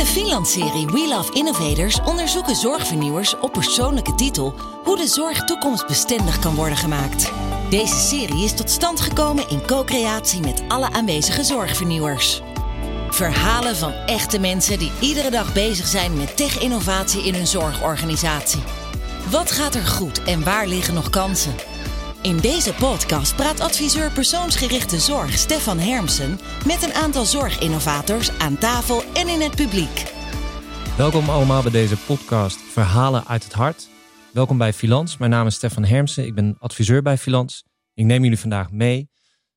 de Finland-serie We Love Innovators onderzoeken zorgvernieuwers op persoonlijke titel hoe de zorg toekomstbestendig kan worden gemaakt. Deze serie is tot stand gekomen in co-creatie met alle aanwezige zorgvernieuwers. Verhalen van echte mensen die iedere dag bezig zijn met tech-innovatie in hun zorgorganisatie. Wat gaat er goed en waar liggen nog kansen? In deze podcast praat adviseur persoonsgerichte zorg Stefan Hermsen met een aantal zorginnovators aan tafel en in het publiek. Welkom allemaal bij deze podcast Verhalen uit het Hart. Welkom bij Filans. Mijn naam is Stefan Hermsen. Ik ben adviseur bij Filans. Ik neem jullie vandaag mee.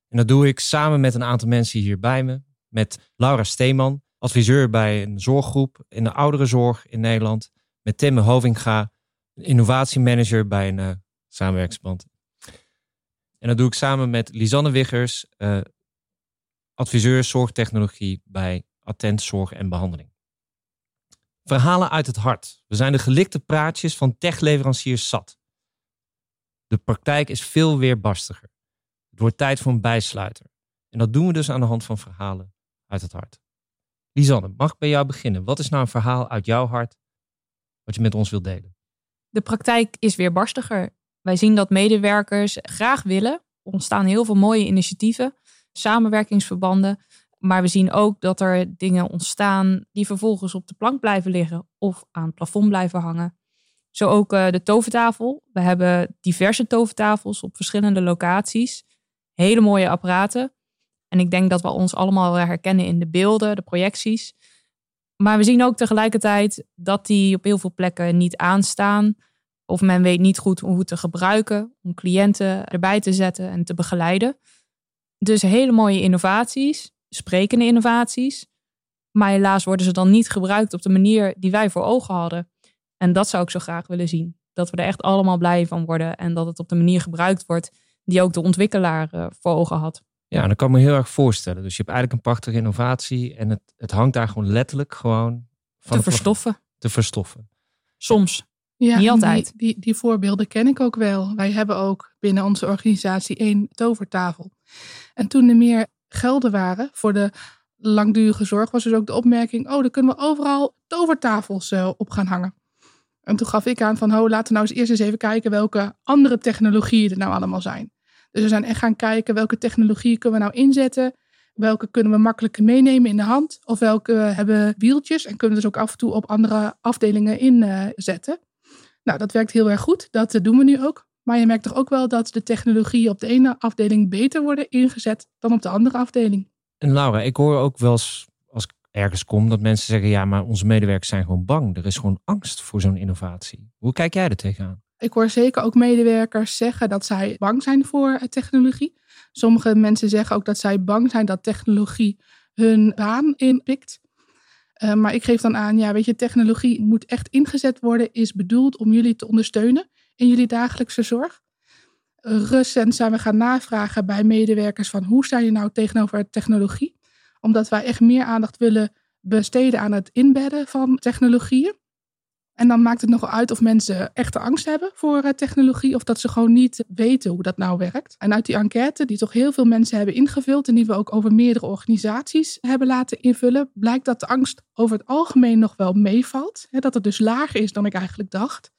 En dat doe ik samen met een aantal mensen hier bij me. Met Laura Steeman, adviseur bij een zorggroep in de ouderenzorg in Nederland. Met Timme Hovinga, innovatiemanager bij een uh, samenwerksband en dat doe ik samen met Lisanne Wiggers, uh, adviseur zorgtechnologie bij Attent Zorg en Behandeling. Verhalen uit het hart. We zijn de gelikte praatjes van techleveranciers zat. De praktijk is veel weerbarstiger. Het wordt tijd voor een bijsluiter. En dat doen we dus aan de hand van verhalen uit het hart. Lisanne, mag ik bij jou beginnen? Wat is nou een verhaal uit jouw hart wat je met ons wilt delen? De praktijk is weerbarstiger. Wij zien dat medewerkers graag willen. Er ontstaan heel veel mooie initiatieven, samenwerkingsverbanden. Maar we zien ook dat er dingen ontstaan die vervolgens op de plank blijven liggen of aan het plafond blijven hangen. Zo ook uh, de tovertafel. We hebben diverse tovertafels op verschillende locaties. Hele mooie apparaten. En ik denk dat we ons allemaal herkennen in de beelden, de projecties. Maar we zien ook tegelijkertijd dat die op heel veel plekken niet aanstaan. Of men weet niet goed hoe te gebruiken om cliënten erbij te zetten en te begeleiden. Dus hele mooie innovaties, sprekende innovaties. Maar helaas worden ze dan niet gebruikt op de manier die wij voor ogen hadden. En dat zou ik zo graag willen zien. Dat we er echt allemaal blij van worden en dat het op de manier gebruikt wordt die ook de ontwikkelaar eh, voor ogen had. Ja, en dat kan me heel erg voorstellen. Dus je hebt eigenlijk een prachtige innovatie en het, het hangt daar gewoon letterlijk gewoon van te verstoffen. Te verstoffen. Soms. Ja, Niet altijd. Die, die, die, voorbeelden ken ik ook wel. Wij hebben ook binnen onze organisatie één tovertafel. En toen er meer gelden waren voor de langdurige zorg, was dus ook de opmerking: oh, dan kunnen we overal tovertafels uh, op gaan hangen. En toen gaf ik aan van, oh, laten we nou eens eerst eens even kijken welke andere technologieën er nou allemaal zijn. Dus we zijn echt gaan kijken welke technologieën kunnen we nou inzetten. Welke kunnen we makkelijk meenemen in de hand? Of welke hebben wieltjes en kunnen we dus ook af en toe op andere afdelingen inzetten. Nou, dat werkt heel erg goed. Dat doen we nu ook. Maar je merkt toch ook wel dat de technologieën op de ene afdeling beter worden ingezet dan op de andere afdeling. En Laura, ik hoor ook wel eens als ik ergens kom dat mensen zeggen: ja, maar onze medewerkers zijn gewoon bang. Er is gewoon angst voor zo'n innovatie. Hoe kijk jij er tegenaan? Ik hoor zeker ook medewerkers zeggen dat zij bang zijn voor technologie. Sommige mensen zeggen ook dat zij bang zijn dat technologie hun baan inpikt. Uh, maar ik geef dan aan, ja, weet je, technologie moet echt ingezet worden, is bedoeld om jullie te ondersteunen in jullie dagelijkse zorg. recent zijn we gaan navragen bij medewerkers van hoe sta je nou tegenover technologie? Omdat wij echt meer aandacht willen besteden aan het inbedden van technologieën. En dan maakt het nogal uit of mensen echte angst hebben voor eh, technologie of dat ze gewoon niet weten hoe dat nou werkt. En uit die enquête, die toch heel veel mensen hebben ingevuld en die we ook over meerdere organisaties hebben laten invullen, blijkt dat de angst over het algemeen nog wel meevalt. Dat het dus lager is dan ik eigenlijk dacht.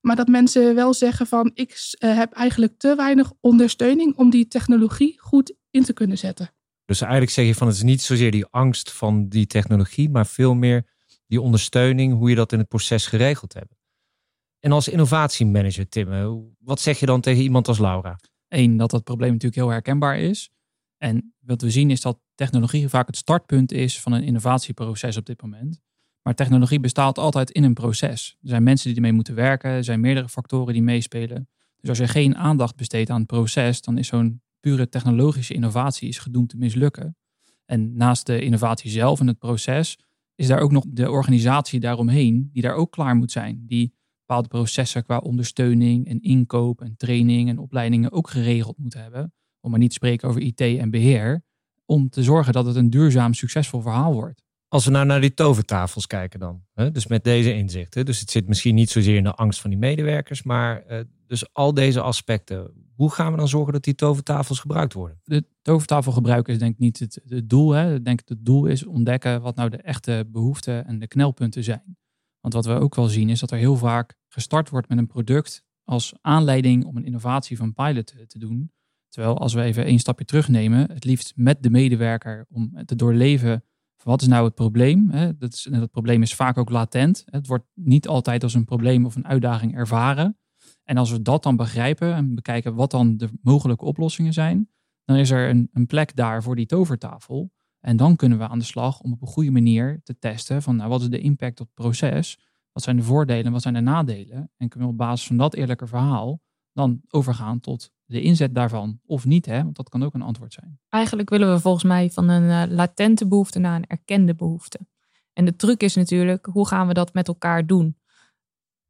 Maar dat mensen wel zeggen van ik eh, heb eigenlijk te weinig ondersteuning om die technologie goed in te kunnen zetten. Dus eigenlijk zeg je van het is niet zozeer die angst van die technologie, maar veel meer die ondersteuning, hoe je dat in het proces geregeld hebt. En als innovatiemanager, Tim, wat zeg je dan tegen iemand als Laura? Eén, dat dat probleem natuurlijk heel herkenbaar is. En wat we zien is dat technologie vaak het startpunt is van een innovatieproces op dit moment. Maar technologie bestaat altijd in een proces. Er zijn mensen die ermee moeten werken, er zijn meerdere factoren die meespelen. Dus als je geen aandacht besteedt aan het proces, dan is zo'n pure technologische innovatie is gedoemd te mislukken. En naast de innovatie zelf en het proces is daar ook nog de organisatie daaromheen, die daar ook klaar moet zijn. Die bepaalde processen qua ondersteuning en inkoop en training en opleidingen ook geregeld moet hebben. Om maar niet te spreken over IT en beheer. Om te zorgen dat het een duurzaam, succesvol verhaal wordt. Als we nou naar die tovertafels kijken dan. Hè? Dus met deze inzichten. Dus het zit misschien niet zozeer in de angst van die medewerkers. Maar uh, dus al deze aspecten. Hoe gaan we dan zorgen dat die tovertafels gebruikt worden? De tovertafel gebruiken is denk ik niet het, het doel. Hè. Ik denk het doel is ontdekken wat nou de echte behoeften en de knelpunten zijn. Want wat we ook wel zien is dat er heel vaak gestart wordt met een product als aanleiding om een innovatie van pilot te, doen. Terwijl als we even één stapje terugnemen, het liefst met de medewerker om te doorleven wat is nou het probleem? Dat, is, dat probleem is vaak ook latent. Het wordt niet altijd als een probleem of een uitdaging ervaren. En als we dat dan begrijpen en bekijken wat dan de mogelijke oplossingen zijn, dan is er een, een plek daar voor die tovertafel. En dan kunnen we aan de slag om op een goede manier te testen van nou, wat is de impact op het proces? Wat zijn de voordelen, wat zijn de nadelen? En kunnen we op basis van dat eerlijke verhaal dan overgaan tot de inzet daarvan of niet, hè? want dat kan ook een antwoord zijn. Eigenlijk willen we volgens mij van een uh, latente behoefte naar een erkende behoefte. En de truc is natuurlijk, hoe gaan we dat met elkaar doen?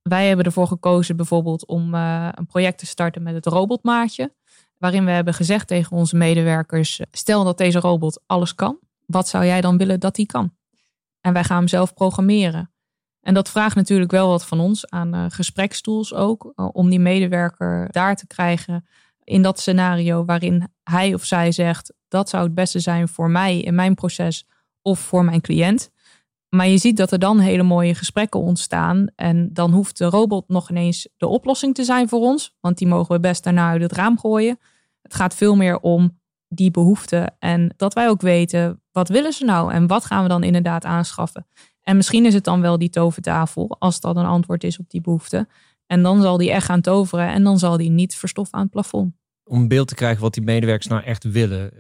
Wij hebben ervoor gekozen bijvoorbeeld om uh, een project te starten met het robotmaatje. Waarin we hebben gezegd tegen onze medewerkers, stel dat deze robot alles kan. Wat zou jij dan willen dat hij kan? En wij gaan hem zelf programmeren. En dat vraagt natuurlijk wel wat van ons aan uh, gesprekstools ook. om die medewerker daar te krijgen in dat scenario waarin hij of zij zegt dat zou het beste zijn voor mij in mijn proces of voor mijn cliënt. Maar je ziet dat er dan hele mooie gesprekken ontstaan. En dan hoeft de robot nog ineens de oplossing te zijn voor ons. Want die mogen we best daarna uit het raam gooien. Het gaat veel meer om die behoeften. En dat wij ook weten, wat willen ze nou? En wat gaan we dan inderdaad aanschaffen? En misschien is het dan wel die tovertafel, als dat een antwoord is op die behoefte. En dan zal die echt gaan toveren en dan zal die niet verstoffen aan het plafond. Om beeld te krijgen wat die medewerkers nou echt willen.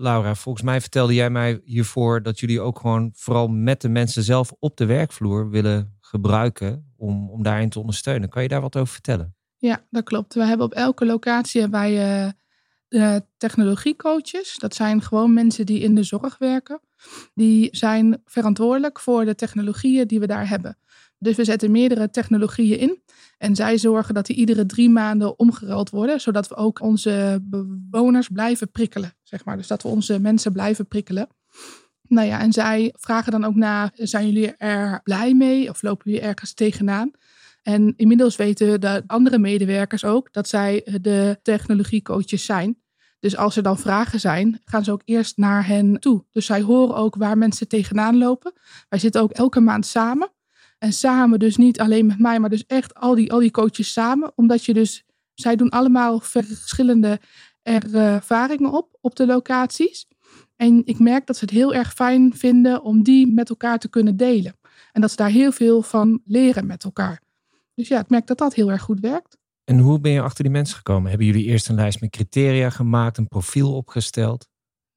Laura, volgens mij vertelde jij mij hiervoor dat jullie ook gewoon vooral met de mensen zelf op de werkvloer willen gebruiken om, om daarin te ondersteunen. Kan je daar wat over vertellen? Ja, dat klopt. We hebben op elke locatie wij uh, de technologiecoaches. Dat zijn gewoon mensen die in de zorg werken. Die zijn verantwoordelijk voor de technologieën die we daar hebben. Dus we zetten meerdere technologieën in. En zij zorgen dat die iedere drie maanden omgeruild worden, zodat we ook onze bewoners blijven prikkelen. Zeg maar. Dus dat we onze mensen blijven prikkelen. Nou ja, en zij vragen dan ook na, zijn jullie er blij mee of lopen jullie ergens tegenaan? En inmiddels weten de andere medewerkers ook dat zij de technologiecoaches zijn. Dus als er dan vragen zijn, gaan ze ook eerst naar hen toe. Dus zij horen ook waar mensen tegenaan lopen. Wij zitten ook elke maand samen. En samen, dus niet alleen met mij, maar dus echt al die, al die coaches samen. Omdat je dus, zij doen allemaal verschillende ervaringen op, op de locaties. En ik merk dat ze het heel erg fijn vinden om die met elkaar te kunnen delen. En dat ze daar heel veel van leren met elkaar. Dus ja, ik merk dat dat heel erg goed werkt. En hoe ben je achter die mensen gekomen? Hebben jullie eerst een lijst met criteria gemaakt, een profiel opgesteld?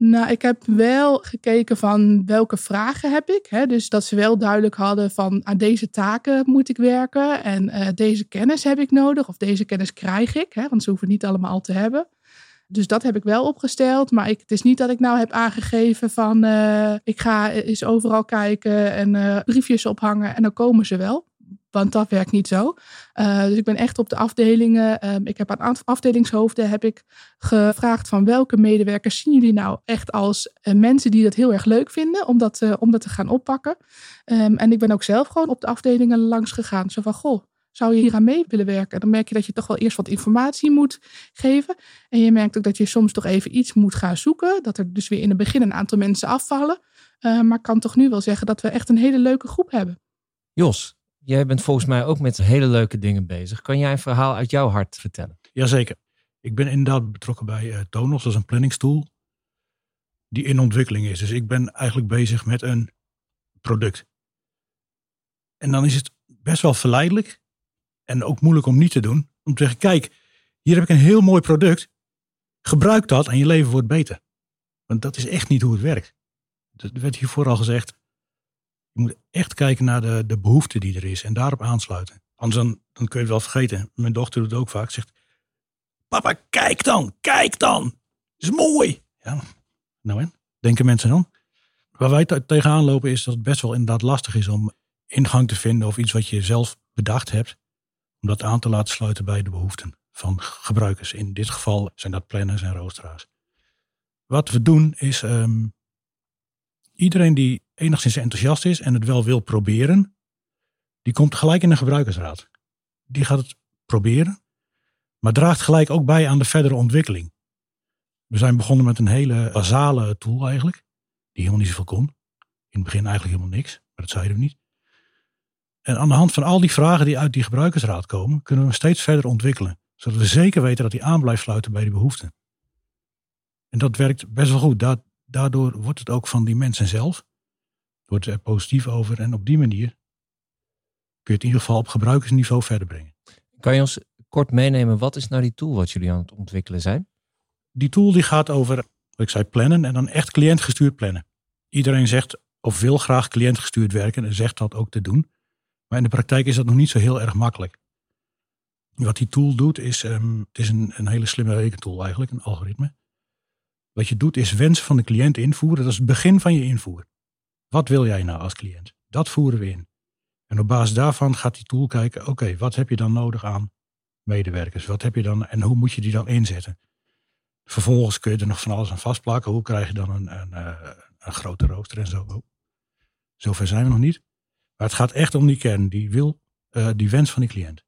Nou, ik heb wel gekeken van welke vragen heb ik. Hè? Dus dat ze wel duidelijk hadden van aan deze taken moet ik werken. En uh, deze kennis heb ik nodig of deze kennis krijg ik. Hè? Want ze hoeven niet allemaal te hebben. Dus dat heb ik wel opgesteld. Maar ik, het is niet dat ik nou heb aangegeven van uh, ik ga eens overal kijken en briefjes ophangen en dan komen ze wel. Want dat werkt niet zo. Uh, dus ik ben echt op de afdelingen. Um, ik heb aan afdelingshoofden heb ik gevraagd van welke medewerkers zien jullie nou echt als uh, mensen die dat heel erg leuk vinden om dat, uh, om dat te gaan oppakken. Um, en ik ben ook zelf gewoon op de afdelingen langs gegaan. Zo van goh, zou je hier aan mee willen werken? Dan merk je dat je toch wel eerst wat informatie moet geven. En je merkt ook dat je soms toch even iets moet gaan zoeken. Dat er dus weer in het begin een aantal mensen afvallen. maar ik kan toch nu wel zeggen dat we echt een hele leuke groep hebben. Jos, Jij bent volgens mij ook met hele leuke dingen bezig. Kan jij een verhaal uit jouw hart vertellen? Jazeker. Ik ben inderdaad betrokken bij uh, Tonos, dat is een planningstool die in ontwikkeling is. Dus ik ben eigenlijk bezig met een product. En dan is het best wel verleidelijk en ook moeilijk om niet te doen. Om te zeggen, kijk, hier heb ik een heel mooi product. Gebruik dat en je leven wordt beter. Want dat is echt niet hoe het werkt. Dat werd hier vooral gezegd. Je moet echt kijken naar de, de behoefte die er is en daarop aansluiten. Anders dan, kun je het wel vergeten. Mijn dochter doet het ook vaak. Zegt, papa, kijk dan, kijk dan. Is mooi. Ja, nou en? Denken mensen dan? Waar wij tegenaan lopen is dat het best wel inderdaad lastig is om ingang te vinden of iets wat je zelf bedacht hebt. Om dat aan te laten sluiten bij de behoeften van gebruikers. In dit geval zijn dat planners en roosteraars. Wat we doen is um, iedereen die enigszins enthousiast is en het wel wil proberen, die komt gelijk in een gebruikersraad. Die gaat het proberen. Maar draagt gelijk ook bij aan de verdere ontwikkeling. We zijn begonnen met een hele basale tool eigenlijk. Die helemaal niet zoveel kon. In het begin eigenlijk helemaal niks. Maar dat zeiden we niet. En aan de hand van al die vragen die uit die gebruikersraad komen, kunnen we hem steeds verder ontwikkelen. Zodat we zeker weten dat hij aan blijft sluiten bij die behoeften. En dat werkt best wel goed. Daardoor wordt het ook van die mensen zelf. Wordt er positief over. En op die manier kun je het in ieder geval op gebruikersniveau verder brengen. Kan je ons kort meenemen, wat is nou die tool wat jullie aan het ontwikkelen zijn? Die tool die gaat over, wat ik zei, plannen en dan echt cliëntgestuurd plannen. Iedereen zegt of wil graag cliëntgestuurd werken en zegt dat ook te doen. Maar in de praktijk is dat nog niet zo heel erg makkelijk. Wat die tool doet is, um, het is een, een hele slimme rekentool eigenlijk, een algoritme. Wat je doet is wensen van de cliënt invoeren. Dat is het begin van je invoer. Wat wil jij nou als cliënt? Dat voeren we in. En op basis daarvan gaat die tool kijken, oké, wat heb je dan nodig aan medewerkers? Wat heb je dan en hoe moet je die dan inzetten? Vervolgens kun je er nog van alles aan vastplakken. Hoe krijg je dan een, een, eh, een grote rooster en zo? Zover zijn we nog niet. Maar het gaat echt om die kern, die wil, uh, die wens van die cliënt.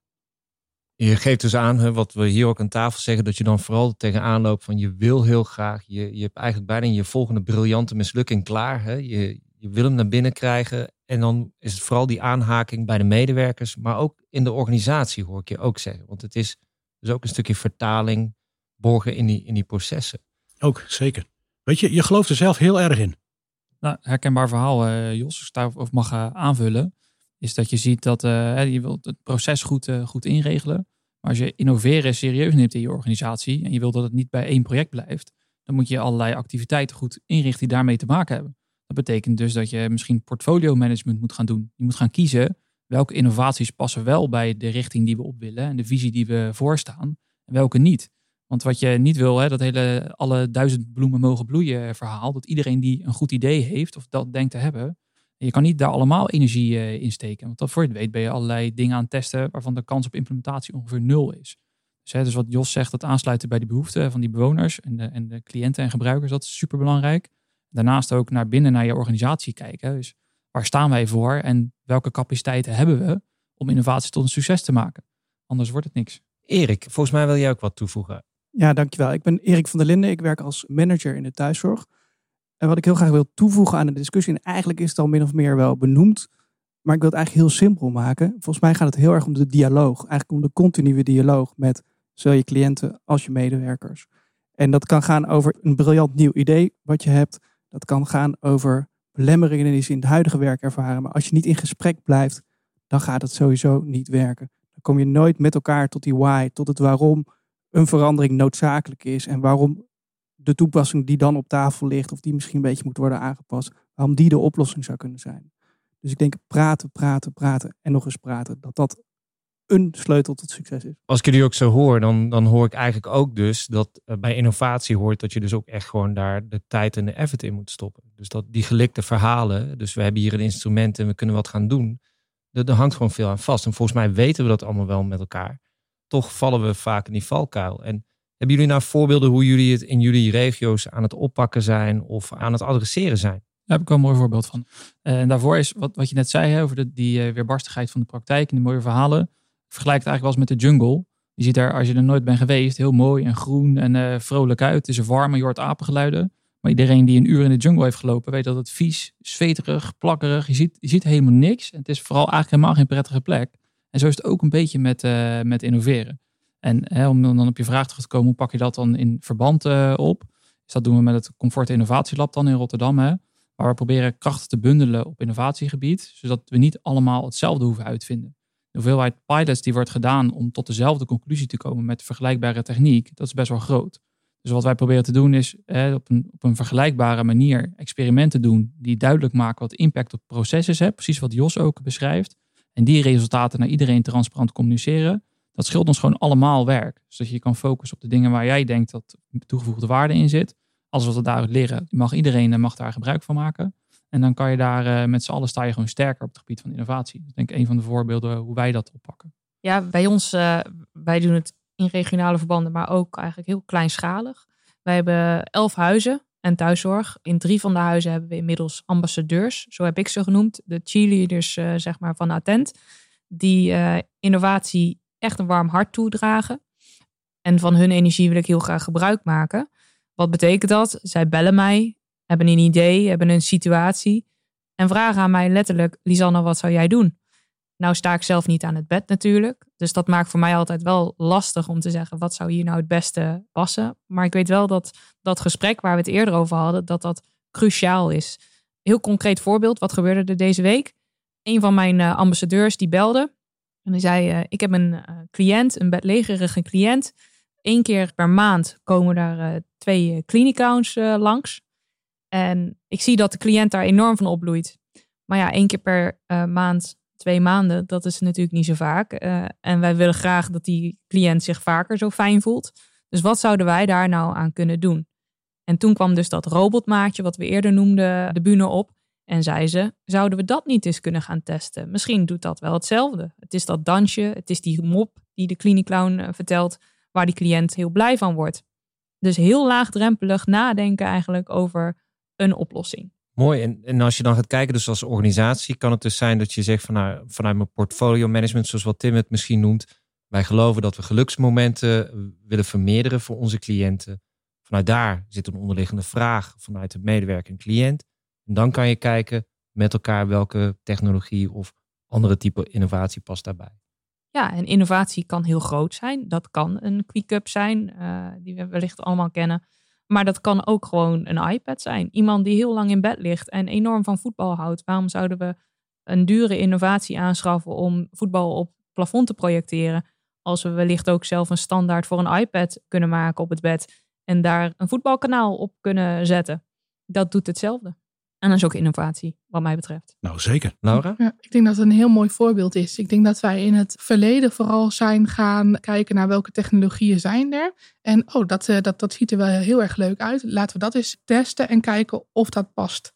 Je geeft dus aan, wat we hier ook aan tafel zeggen, dat je dan vooral tegenaan loopt van je wil heel graag, je, je hebt eigenlijk bijna je volgende briljante mislukking klaar. Hè? Je, je wil hem naar binnen krijgen en dan is het vooral die aanhaking bij de medewerkers, maar ook in de organisatie hoor ik je ook zeggen. Want het is dus ook een stukje vertaling, borgen in die, in die processen. Ook, zeker. Weet je, je gelooft er zelf heel erg in. Nou, herkenbaar verhaal, uh, Jos, als ik daarover mag uh, aanvullen, is dat je ziet dat uh, je wilt het proces goed, goed inregelen. Maar als je innoveren serieus neemt in je organisatie en je wilt dat het niet bij één project blijft, dan moet je allerlei activiteiten goed inrichten die daarmee te maken hebben. Dat betekent dus dat je misschien portfolio management moet gaan doen. Je moet gaan kiezen welke innovaties passen wel bij de richting die we op willen en de visie die we voorstaan en welke niet. Want wat je niet wil, hè, dat hele alle duizend bloemen mogen bloeien verhaal, dat iedereen die een goed idee heeft of dat denkt te hebben, je kan niet daar allemaal energie uh, in steken. Want voor je het weet ben je allerlei dingen aan het testen waarvan de kans op implementatie ongeveer nul is. Dus, hè, dus wat Jos zegt, dat aansluiten bij de behoeften van die bewoners en de, en de cliënten en gebruikers, dat is super belangrijk. Daarnaast ook naar binnen naar je organisatie kijken. Dus waar staan wij voor en welke capaciteiten hebben we om innovatie tot een succes te maken? Anders wordt het niks. Erik, volgens mij wil jij ook wat toevoegen. Ja, dankjewel. Ik ben Erik van der Linden. Ik werk als manager in de thuiszorg. En wat ik heel graag wil toevoegen aan de discussie, en eigenlijk is het al min of meer wel benoemd, maar ik wil het eigenlijk heel simpel maken. Volgens mij gaat het heel erg om de dialoog, eigenlijk om de continue dialoog met zowel je cliënten als je medewerkers. En dat kan gaan over een briljant nieuw idee wat je hebt. Dat kan gaan over belemmeringen die ze in het huidige werk ervaren. Maar als je niet in gesprek blijft, dan gaat het sowieso niet werken. Dan kom je nooit met elkaar tot die why, tot het waarom een verandering noodzakelijk is en waarom de toepassing die dan op tafel ligt, of die misschien een beetje moet worden aangepast, waarom die de oplossing zou kunnen zijn. Dus ik denk praten, praten, praten en nog eens praten, dat dat een sleutel tot succes is. Als ik jullie ook zo hoor, dan, dan hoor ik eigenlijk ook dus dat uh, bij innovatie hoort dat je dus ook echt gewoon daar de tijd en de effort in moet stoppen. Dus dat die gelikte verhalen, dus we hebben hier een instrument en we kunnen wat gaan doen, er, er hangt gewoon veel aan vast. En volgens mij weten we dat allemaal wel met elkaar. Toch vallen we vaak in die valkuil. En hebben jullie nou voorbeelden hoe jullie het in jullie regio's aan het oppakken zijn of aan het adresseren zijn? Daar heb ik wel een mooi voorbeeld van. Eh, en daarvoor is wat, wat je net zei over de, die uh, weerbarstigheid van de praktijk en die mooie verhalen. Ik vergelijk het eigenlijk wel eens met de jungle. Je ziet daar, als je er nooit bent geweest, heel mooi en groen en uh, vrolijk uit. Het is warm en je hoort apengeluiden. Maar iedereen die een uur in de jungle heeft gelopen, weet dat het vies, zweterig, plakkerig. Je ziet, je ziet helemaal niks. En het is vooral eigenlijk helemaal geen prettige plek. En zo is het ook een beetje met, met innoveren. En hè, om dan op je vraag terug te komen, hoe pak je dat dan in verband uh, op? Dus dat doen we met het Comfort Innovatielab dan in Rotterdam. Hè, waar we proberen krachten te bundelen op innovatiegebied, zodat we niet allemaal hetzelfde hoeven uitvinden. De hoeveelheid pilots die wordt gedaan om tot dezelfde conclusie te komen met vergelijkbare techniek, dat is best wel groot. Dus wat wij proberen te doen is hè, op, een, op een vergelijkbare manier experimenten doen die duidelijk maken wat impact op processen heeft. Precies wat Jos ook beschrijft. En die resultaten naar iedereen transparant communiceren dat scheelt ons gewoon allemaal werk. Zodat je kan focussen op de dingen waar jij denkt dat toegevoegde waarde in zit. Alles wat we daaruit leren, mag iedereen mag daar gebruik van maken. En dan kan je daar uh, met z'n allen sta je gewoon sterker op het gebied van innovatie. Dat is denk ik een van de voorbeelden hoe wij dat oppakken. Ja, bij ons, uh, wij doen het in regionale verbanden, maar ook eigenlijk heel kleinschalig. Wij hebben elf huizen en thuiszorg. In drie van de huizen hebben we inmiddels ambassadeurs, zo heb ik ze genoemd, de cheerleaders zeg maar van Attent, die innovatie echt een warm hart toedragen. En van hun energie wil ik heel graag gebruik maken. Wat betekent dat? Zij bellen mij, hebben een idee, hebben een situatie. En vragen aan mij letterlijk: Lisanne, wat zou jij doen? Nou sta ik zelf niet aan het bed natuurlijk. Dus dat maakt voor mij altijd wel lastig om te zeggen: wat zou hier nou het beste passen? Maar ik weet wel dat dat gesprek waar we het eerder over hadden, dat dat cruciaal is. Heel concreet voorbeeld: wat gebeurde er deze week? Een van mijn uh, ambassadeurs die belde. En die zei: uh, Ik heb een uh, cliënt, een bedlegerige cliënt. Eén keer per maand komen daar twee clinicouns langs. En ik zie dat de cliënt daar enorm van opbloeit. Maar ja, één keer per maand twee maanden, dat is natuurlijk niet zo vaak. En wij willen graag dat die cliënt zich vaker zo fijn voelt. Dus wat zouden wij daar nou aan kunnen doen? En toen kwam dus dat robotmaatje, wat we eerder noemden, de bühne op. En zei ze, zouden we dat niet eens kunnen gaan testen? Misschien doet dat wel hetzelfde. Het is dat dansje, het is die mop die de kliniekclown uh, vertelt, waar die cliënt heel blij van wordt. Dus heel laagdrempelig nadenken eigenlijk over een oplossing. Mooi. En, en als je dan gaat kijken, dus als organisatie, kan het dus zijn dat je zegt van nou, vanuit mijn portfolio management, zoals wat Tim het misschien noemt, wij geloven dat we geluksmomenten eh, willen vermeerderen voor onze cliënten. Vanuit daar zit een onderliggende vraag vanuit de medewerker en cliënt. En dan kan je kijken met elkaar welke technologie of andere type innovatie past daarbij. Ja, en innovatie kan heel groot zijn. Dat kan een quick-up zijn, uh, die we wellicht allemaal kennen. Maar dat kan ook gewoon een iPad zijn. Iemand die heel lang in bed ligt en enorm van voetbal houdt. Waarom zouden we een dure innovatie aanschaffen om voetbal op plafond te projecteren? Als we wellicht ook zelf een standaard voor een iPad kunnen maken op het bed. En daar een voetbalkanaal op kunnen zetten. Dat doet hetzelfde. En dat is ook innovatie, wat mij betreft. Nou, zeker. Laura? Ja, ik denk dat het een heel mooi voorbeeld is. Ik denk dat wij in het verleden vooral zijn gaan kijken naar welke technologieën zijn er. En oh, dat, dat, dat ziet er wel heel erg leuk uit. Laten we dat eens testen en kijken of dat past.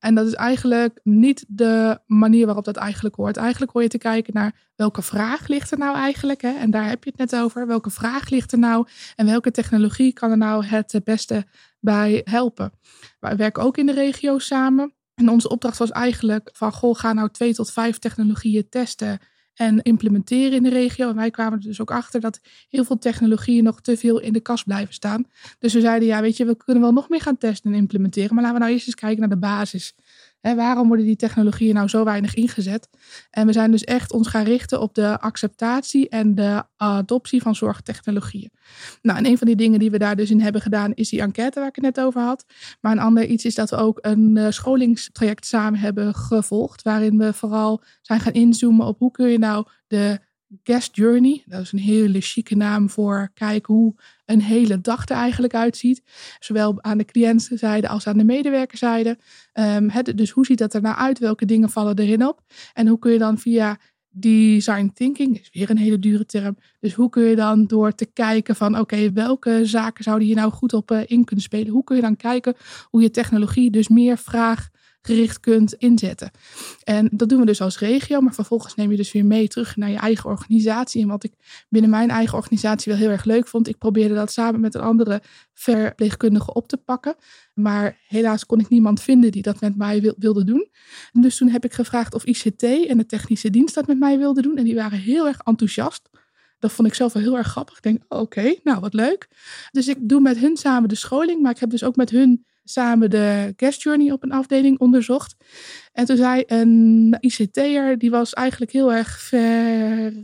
En dat is eigenlijk niet de manier waarop dat eigenlijk hoort. Eigenlijk hoor je te kijken naar welke vraag ligt er nou eigenlijk. Hè? En daar heb je het net over. Welke vraag ligt er nou? En welke technologie kan er nou het beste bij helpen? Wij werken ook in de regio samen. En onze opdracht was eigenlijk van, goh, ga nou twee tot vijf technologieën testen en implementeren in de regio. En wij kwamen er dus ook achter dat heel veel technologieën nog te veel in de kast blijven staan. Dus we zeiden, ja, weet je, we kunnen wel nog meer gaan testen en implementeren. Maar laten we nou eerst eens kijken naar de basis waarom worden die technologieën nou zo weinig ingezet? En we zijn dus echt ons gaan richten op de acceptatie en de adoptie van zorgtechnologieën. Nou, en een van die dingen die we daar dus in hebben gedaan is die enquête waar ik het net over had. Maar een ander iets is dat we ook een uh, scholingstraject samen hebben gevolgd, waarin we vooral zijn gaan inzoomen op hoe kun je nou de Guest Journey. Dat is een hele chique naam voor kijken hoe een hele dag er eigenlijk uitziet. Zowel aan de cliëntenzijde als aan de medewerkerzijde. Um, dus hoe ziet dat er nou uit? Welke dingen vallen erin op? En hoe kun je dan via design thinking, is weer een hele dure term. Dus hoe kun je dan door te kijken van oké, welke zaken zouden hier nou goed op uh, in kunnen spelen? Hoe kun je dan kijken hoe je technologie dus meer vraag gericht kunt inzetten. En dat doen we dus als regio, maar vervolgens neem je dus weer mee terug naar je eigen organisatie. En wat ik binnen mijn eigen organisatie wel heel erg leuk vond, ik probeerde dat samen met een andere verpleegkundige op te pakken. Maar helaas kon ik niemand vinden die dat met mij wilde doen. En dus toen heb ik gevraagd of ICT en de technische dienst dat met mij wilde doen. En die waren heel erg enthousiast. Dat vond ik zelf wel heel erg grappig. Ik denk, oké, nou wat leuk. Dus ik doe met hun samen de scholing, maar ik heb dus ook met hun samen de guest journey op een afdeling onderzocht. En toen zei een ICT'er, die was eigenlijk heel erg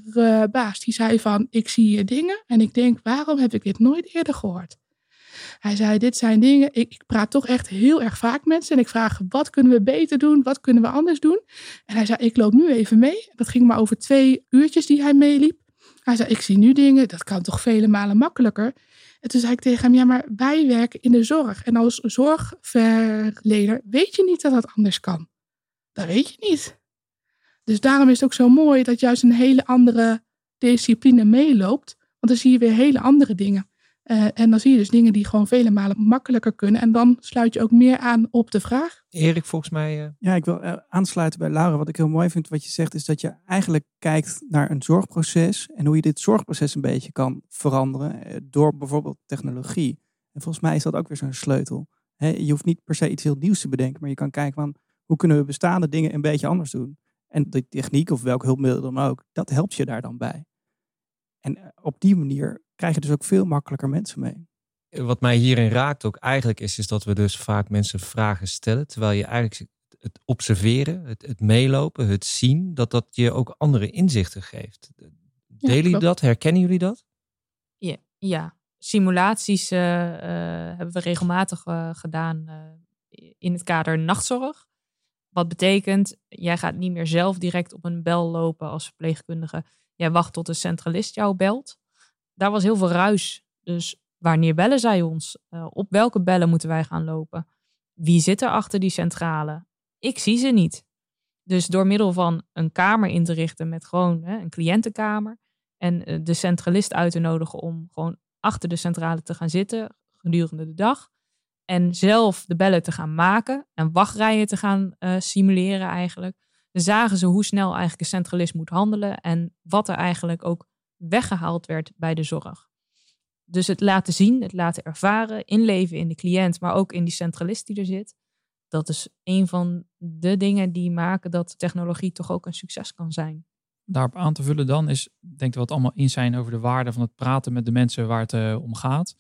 verbaasd. Die zei van, ik zie hier dingen en ik denk, waarom heb ik dit nooit eerder gehoord? Hij zei, dit zijn dingen, ik, ik, praat toch echt heel erg vaak met mensen en ik vraag, wat kunnen we beter doen? Wat kunnen we anders doen? En hij zei, ik loop nu even mee. Dat ging maar over twee uurtjes die hij meeliep. Hij zei, ik zie nu dingen, dat kan toch vele malen makkelijker. En toen zei ik tegen hem, ja, maar wij werken in de zorg. En als zorgverlener weet je niet dat dat anders kan. Dat weet je niet. Dus daarom is het ook zo mooi dat juist een hele andere discipline meeloopt. Want dan zie je weer hele andere dingen. Uh, en dan zie je dus dingen die gewoon vele malen makkelijker kunnen. En dan sluit je ook meer aan op de vraag. Erik, volgens mij. Uh... Ja, ik wil uh, aansluiten bij Laura. Wat ik heel mooi vind wat je zegt, is dat je eigenlijk kijkt naar een zorgproces. En hoe je dit zorgproces een beetje kan veranderen. door bijvoorbeeld technologie. En volgens mij is dat ook weer zo'n sleutel. He, je hoeft niet per se iets heel nieuws te bedenken. Maar je kan kijken van hoe kunnen we bestaande dingen een beetje anders doen. En de techniek of welk hulpmiddel dan ook, dat helpt je daar dan bij. En op die manier krijg je dus ook veel makkelijker mensen mee. Wat mij hierin raakt ook eigenlijk is, is dat we dus vaak mensen vragen stellen. Terwijl je eigenlijk het observeren, het, het meelopen, het zien, dat dat je ook andere inzichten geeft. Delen jullie dat? Herkennen jullie dat? Ja, ja. simulaties eh, eh, hebben we regelmatig eh, gedaan eh, in het kader nachtzorg. Wat betekent, jij gaat niet meer zelf direct op een bel lopen als verpleegkundige. Jij wacht tot de centralist jou belt. Daar was heel veel ruis. Dus wanneer bellen zij ons? Eh, op welke bellen moeten wij gaan lopen? Wie zit er achter die centrale? Ik zie ze niet. Dus door middel van een kamer in te richten met gewoon hè, een cliëntenkamer en eh, de centralist uit te nodigen om gewoon achter de centrale te gaan zitten gedurende de dag. En zelf de bellen te gaan maken en wachtrijen te gaan eh, simuleren eigenlijk. Dan zagen ze hoe snel eigenlijk een centralist moet handelen en wat er eigenlijk ook weggehaald werd bij de zorg. Dus het laten zien, het laten ervaren, inleven in de cliënt, maar ook in die centralist die er zit. Dat is een van de dingen die maken dat technologie toch ook een succes kan zijn. daarop aan te vullen dan is, ik denk we het allemaal eens zijn over de waarde van het praten met de mensen waar het eh, om gaat.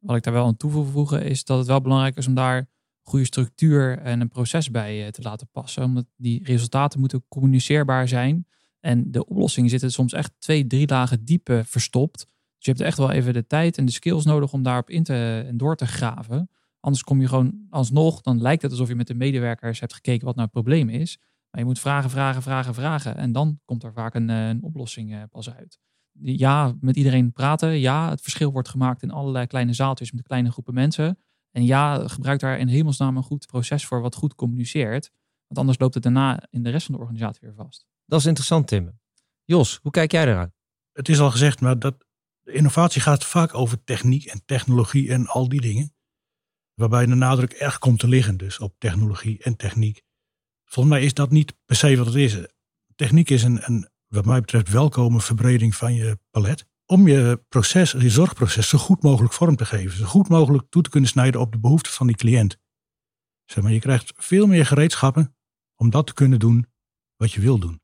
Wat ik daar wel aan toe wil is dat het wel belangrijk is om daar goede structuur en een proces bij eh, te laten passen. Omdat die resultaten moeten communiceerbaar zijn. En de oplossingen zitten soms echt twee, drie lagen diepe verstopt. Dus je hebt echt wel even de tijd en de skills nodig om daarop in te en door te graven. Anders kom je gewoon alsnog, dan lijkt het alsof je met de medewerkers hebt gekeken wat nou het probleem is. Maar je moet vragen, vragen, vragen, vragen. En dan komt er vaak een, eh, een oplossing eh, pas uit. Ja, met iedereen praten. Ja, het verschil wordt gemaakt in allerlei kleine zaaltjes met kleine groepen mensen. En ja, gebruik daar in hemelsnaam een goed proces voor wat goed communiceert. Want anders loopt het daarna in de rest van de organisatie weer vast. Dat is interessant, Tim. Jos, hoe kijk jij eraan? Het is al gezegd, maar dat, innovatie gaat vaak over techniek en technologie en al die dingen. Waarbij de nadruk erg komt te liggen dus op technologie en techniek. Volgens mij is dat niet per se wat het is. Techniek is een, een wat mij betreft welkome verbreding van je palet. Om je proces, je zorgproces zo goed mogelijk vorm te geven. Zo goed mogelijk toe te kunnen snijden op de behoeften van die cliënt. Zeg maar, je krijgt veel meer gereedschappen om dat te kunnen doen wat je wil doen.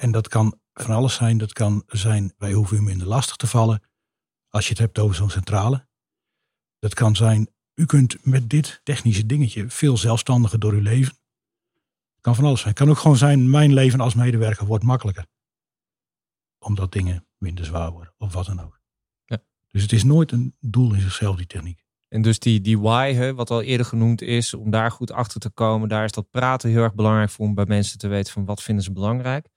En dat kan van alles zijn. Dat kan zijn, wij hoeven u minder lastig te vallen. Als je het hebt over zo'n centrale. Dat kan zijn, u kunt met dit technische dingetje veel zelfstandiger door uw leven. Het kan van alles zijn. Het kan ook gewoon zijn, mijn leven als medewerker wordt makkelijker. Omdat dingen minder zwaar worden. Of wat dan ook. Ja. Dus het is nooit een doel in zichzelf, die techniek. En dus die, die why, hè, wat al eerder genoemd is, om daar goed achter te komen, daar is dat praten heel erg belangrijk voor om bij mensen te weten van wat vinden ze belangrijk.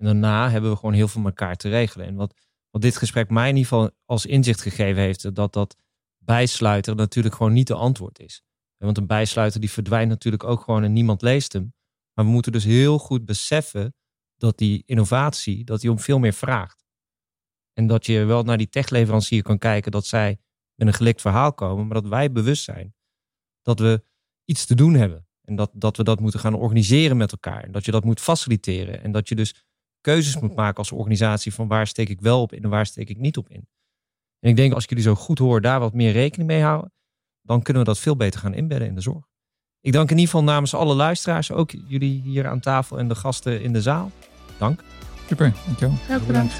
En daarna hebben we gewoon heel veel met elkaar te regelen. En wat, wat dit gesprek mij in ieder geval als inzicht gegeven heeft, dat dat bijsluiter natuurlijk gewoon niet de antwoord is. Want een bijsluiter die verdwijnt natuurlijk ook gewoon en niemand leest hem. Maar we moeten dus heel goed beseffen dat die innovatie, dat die om veel meer vraagt. En dat je wel naar die techleverancier kan kijken dat zij met een gelikt verhaal komen, maar dat wij bewust zijn dat we iets te doen hebben. En dat, dat we dat moeten gaan organiseren met elkaar. En dat je dat moet faciliteren. En dat je dus keuzes moet maken als organisatie van waar steek ik wel op in en waar steek ik niet op in. En ik denk als ik jullie zo goed hoor, daar wat meer rekening mee houden, dan kunnen we dat veel beter gaan inbedden in de zorg. Ik dank in ieder geval namens alle luisteraars, ook jullie hier aan tafel en de gasten in de zaal. Dank. Super, dankjewel. Ja, bedankt.